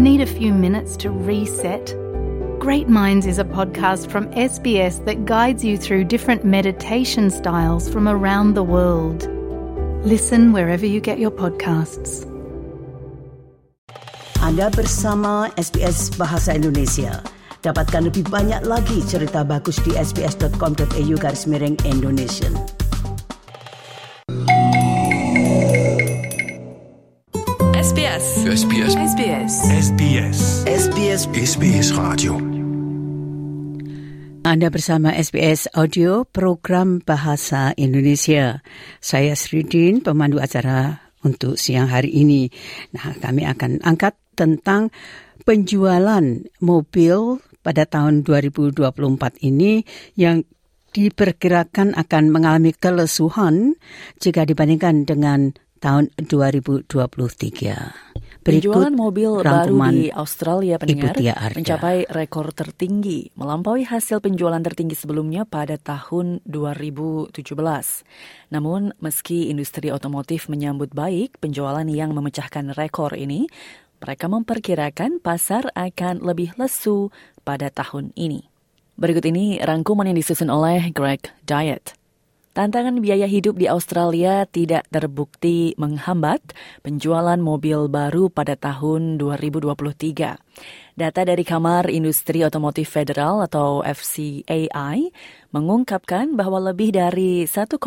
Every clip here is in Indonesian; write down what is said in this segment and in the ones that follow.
Need a few minutes to reset? Great Minds is a podcast from SBS that guides you through different meditation styles from around the world. Listen wherever you get your podcasts. Anda bersama SBS Bahasa Indonesia. Dapatkan lebih banyak lagi cerita bagus di sbs.com.au garis miring Indonesia. SBS. SBS. SBS. SBS. SBS SBS Radio. Anda bersama SBS Audio Program Bahasa Indonesia. Saya Sridin, pemandu acara untuk siang hari ini. Nah, kami akan angkat tentang penjualan mobil pada tahun 2024 ini yang diperkirakan akan mengalami kelesuhan jika dibandingkan dengan tahun 2023. Penjualan mobil baru di Australia pendengar mencapai rekor tertinggi, melampaui hasil penjualan tertinggi sebelumnya pada tahun 2017. Namun, meski industri otomotif menyambut baik penjualan yang memecahkan rekor ini, mereka memperkirakan pasar akan lebih lesu pada tahun ini. Berikut ini rangkuman yang disusun oleh Greg Diet. Tantangan biaya hidup di Australia tidak terbukti menghambat penjualan mobil baru pada tahun 2023. Data dari Kamar Industri Otomotif Federal atau FCAI mengungkapkan bahwa lebih dari 1,2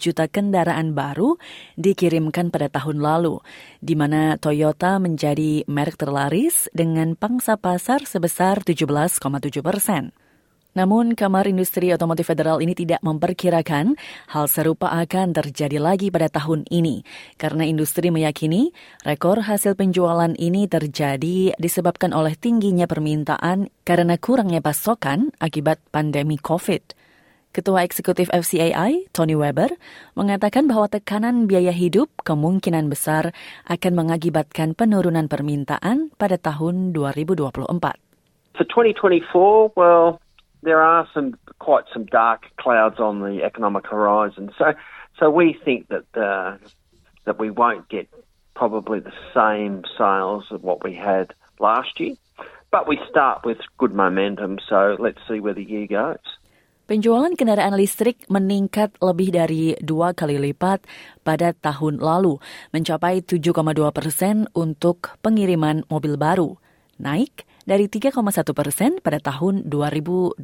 juta kendaraan baru dikirimkan pada tahun lalu, di mana Toyota menjadi merek terlaris dengan pangsa pasar sebesar 17,7 persen. Namun, Kamar Industri Otomotif Federal ini tidak memperkirakan hal serupa akan terjadi lagi pada tahun ini, karena industri meyakini rekor hasil penjualan ini terjadi disebabkan oleh tingginya permintaan karena kurangnya pasokan akibat pandemi COVID. Ketua Eksekutif FCAI, Tony Weber, mengatakan bahwa tekanan biaya hidup kemungkinan besar akan mengakibatkan penurunan permintaan pada tahun 2024. For 2024, well, there are some quite some dark clouds on the economic horizon. So, so we think that uh, that we won't get probably the same sales of what we had last year, but we start with good momentum. So let's see where the year goes. Penjualan kendaraan listrik meningkat lebih dari dua kali lipat pada tahun lalu, mencapai 7,2 persen untuk pengiriman mobil baru, naik dari 3,1 persen pada tahun 2022.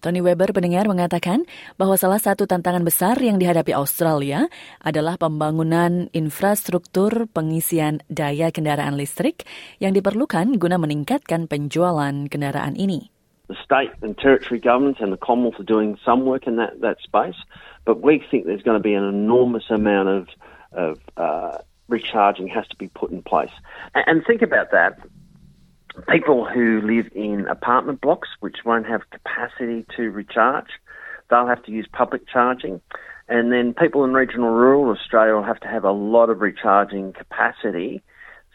Tony Weber pendengar mengatakan bahwa salah satu tantangan besar yang dihadapi Australia adalah pembangunan infrastruktur pengisian daya kendaraan listrik yang diperlukan guna meningkatkan penjualan kendaraan ini. The state and territory governments and the Commonwealth are doing some work in that, that space, but we think there's going to be an enormous amount of, of uh, recharging has to be put in place. And, and think about that. People who live in apartment blocks which won't have capacity to recharge, they'll have to use public charging. And then people in regional rural Australia will have to have a lot of recharging capacity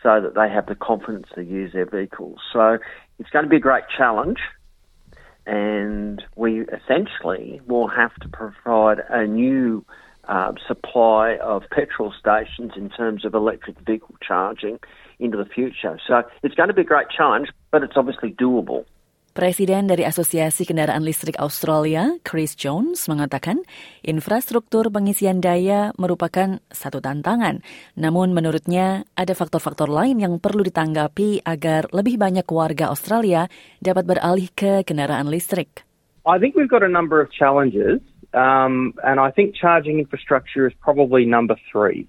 so that they have the confidence to use their vehicles. So it's going to be a great challenge. And we essentially will have to provide a new uh, supply of petrol stations in terms of electric vehicle charging into the future. So it's going to be a great challenge, but it's obviously doable. Presiden dari Asosiasi Kendaraan Listrik Australia, Chris Jones, mengatakan infrastruktur pengisian daya merupakan satu tantangan. Namun menurutnya ada faktor-faktor lain yang perlu ditanggapi agar lebih banyak warga Australia dapat beralih ke kendaraan listrik. I think we've got a number of challenges, um, and I think charging infrastructure is probably number three.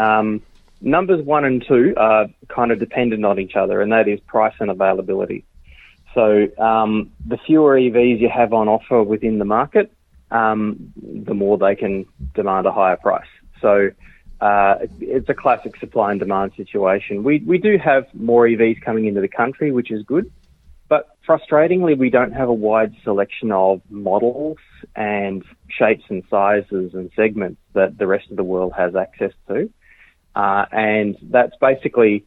Um, numbers one and two are kind of dependent on each other, and that is price and availability. So um, the fewer EVs you have on offer within the market, um, the more they can demand a higher price. So uh, it's a classic supply and demand situation. We we do have more EVs coming into the country, which is good, but frustratingly, we don't have a wide selection of models and shapes and sizes and segments that the rest of the world has access to, uh, and that's basically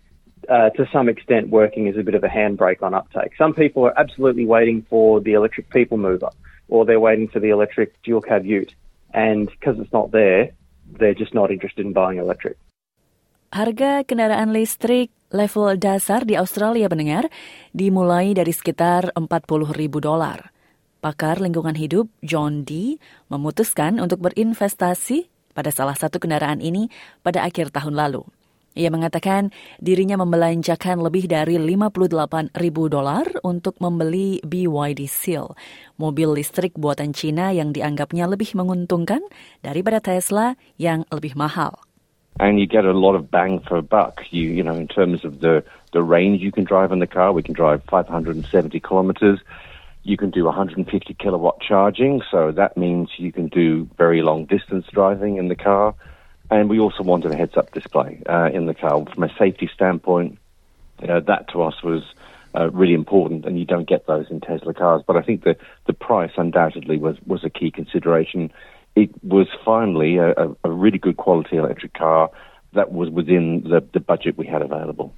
uh, to some extent working as a bit of a handbrake on uptake. Some people are absolutely waiting for the electric people mover or they're waiting for the electric dual cab ute. And because it's not there, they're just not interested in buying electric. Harga kendaraan listrik level dasar di Australia pendengar dimulai dari sekitar 40 ribu dolar. Pakar lingkungan hidup John Dee memutuskan untuk berinvestasi pada salah satu kendaraan ini pada akhir tahun lalu. Ia mengatakan dirinya membelanjakan lebih dari 58 ribu dolar untuk membeli BYD Seal, mobil listrik buatan Cina yang dianggapnya lebih menguntungkan daripada Tesla yang lebih mahal. And you get a lot of bang for a buck. You, you know, in terms of the, the range you can drive in the car, we can drive 570 kilometers. You can do 150 kilowatt charging, so that means you can do very long distance driving in the car. And we also wanted a heads-up display uh, in the car. From a safety standpoint, uh, that to us was uh, really important, and you don't get those in Tesla cars. But I think the, the price undoubtedly was, was a key consideration. It was finally a, a really good quality electric car that was within the, the budget we had available.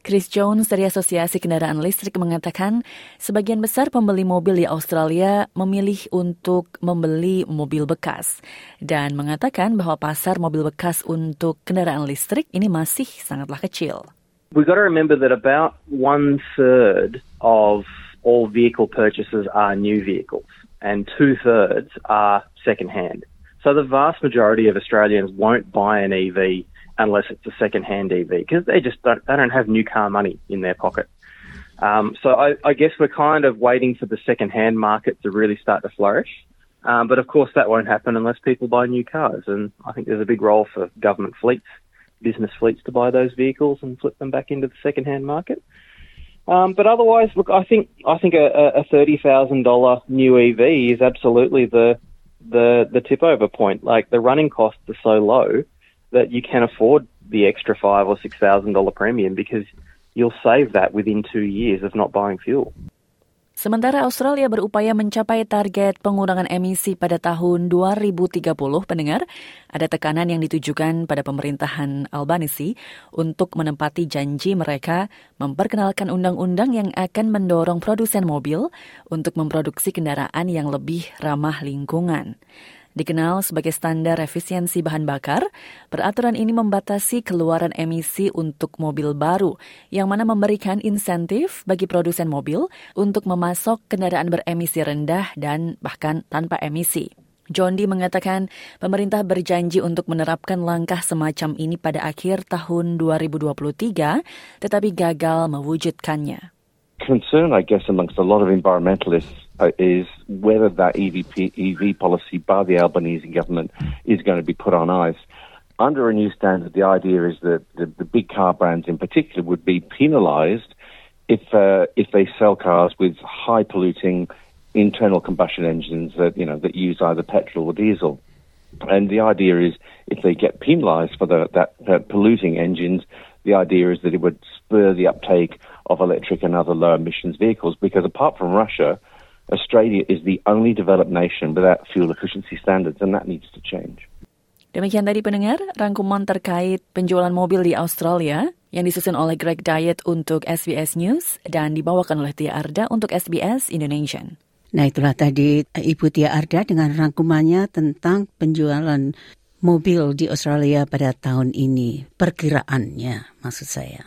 Chris Jones dari Asosiasi Kendaraan Listrik mengatakan sebagian besar pembeli mobil di Australia memilih untuk membeli mobil bekas dan mengatakan bahwa pasar mobil bekas untuk kendaraan listrik ini masih sangatlah kecil. We've got to remember that about one third of all vehicle purchases are new vehicles and two thirds are second hand. So the vast majority of Australians won't buy an EV unless it's a second-hand EV because they just don't they don't have new car money in their pocket. Um, so I, I, guess we're kind of waiting for the second-hand market to really start to flourish. Um, but of course, that won't happen unless people buy new cars. And I think there's a big role for government fleets, business fleets, to buy those vehicles and flip them back into the second-hand market. Um, but otherwise, look, I think I think a, a thirty thousand dollar new EV is absolutely the the the tip over point. Like the running costs are so low that you can afford the extra five or six thousand dollar premium because you'll save that within two years of not buying fuel. Sementara Australia berupaya mencapai target pengurangan emisi pada tahun 2030, pendengar, ada tekanan yang ditujukan pada pemerintahan Albanisi untuk menempati janji mereka memperkenalkan undang-undang yang akan mendorong produsen mobil untuk memproduksi kendaraan yang lebih ramah lingkungan. Dikenal sebagai standar efisiensi bahan bakar, peraturan ini membatasi keluaran emisi untuk mobil baru, yang mana memberikan insentif bagi produsen mobil untuk memasok kendaraan beremisi rendah dan bahkan tanpa emisi. John Dee mengatakan pemerintah berjanji untuk menerapkan langkah semacam ini pada akhir tahun 2023, tetapi gagal mewujudkannya. Concern, I guess, amongst a lot of environmentalists is whether that EVP, EV policy by the Albanese government is going to be put on ice. Under a new standard, the idea is that the, the big car brands in particular would be penalised if uh, if they sell cars with high polluting internal combustion engines that you know that use either petrol or diesel. And the idea is if they get penalised for the, that, that polluting engines, the idea is that it would spur the uptake of electric and other low emissions vehicles because apart from Russia, Australia is the only developed nation without fuel efficiency standards, and that needs to change. Demikian tadi pendengar, rangkuman terkait penjualan mobil di Australia yang disusun oleh Greg Diet untuk SBS News dan dibawakan oleh Tia Arda untuk SBS Indonesian. Nah itulah tadi Ibu Tia Arda dengan rangkumannya tentang penjualan mobil di Australia pada tahun ini. Perkiraannya maksud saya.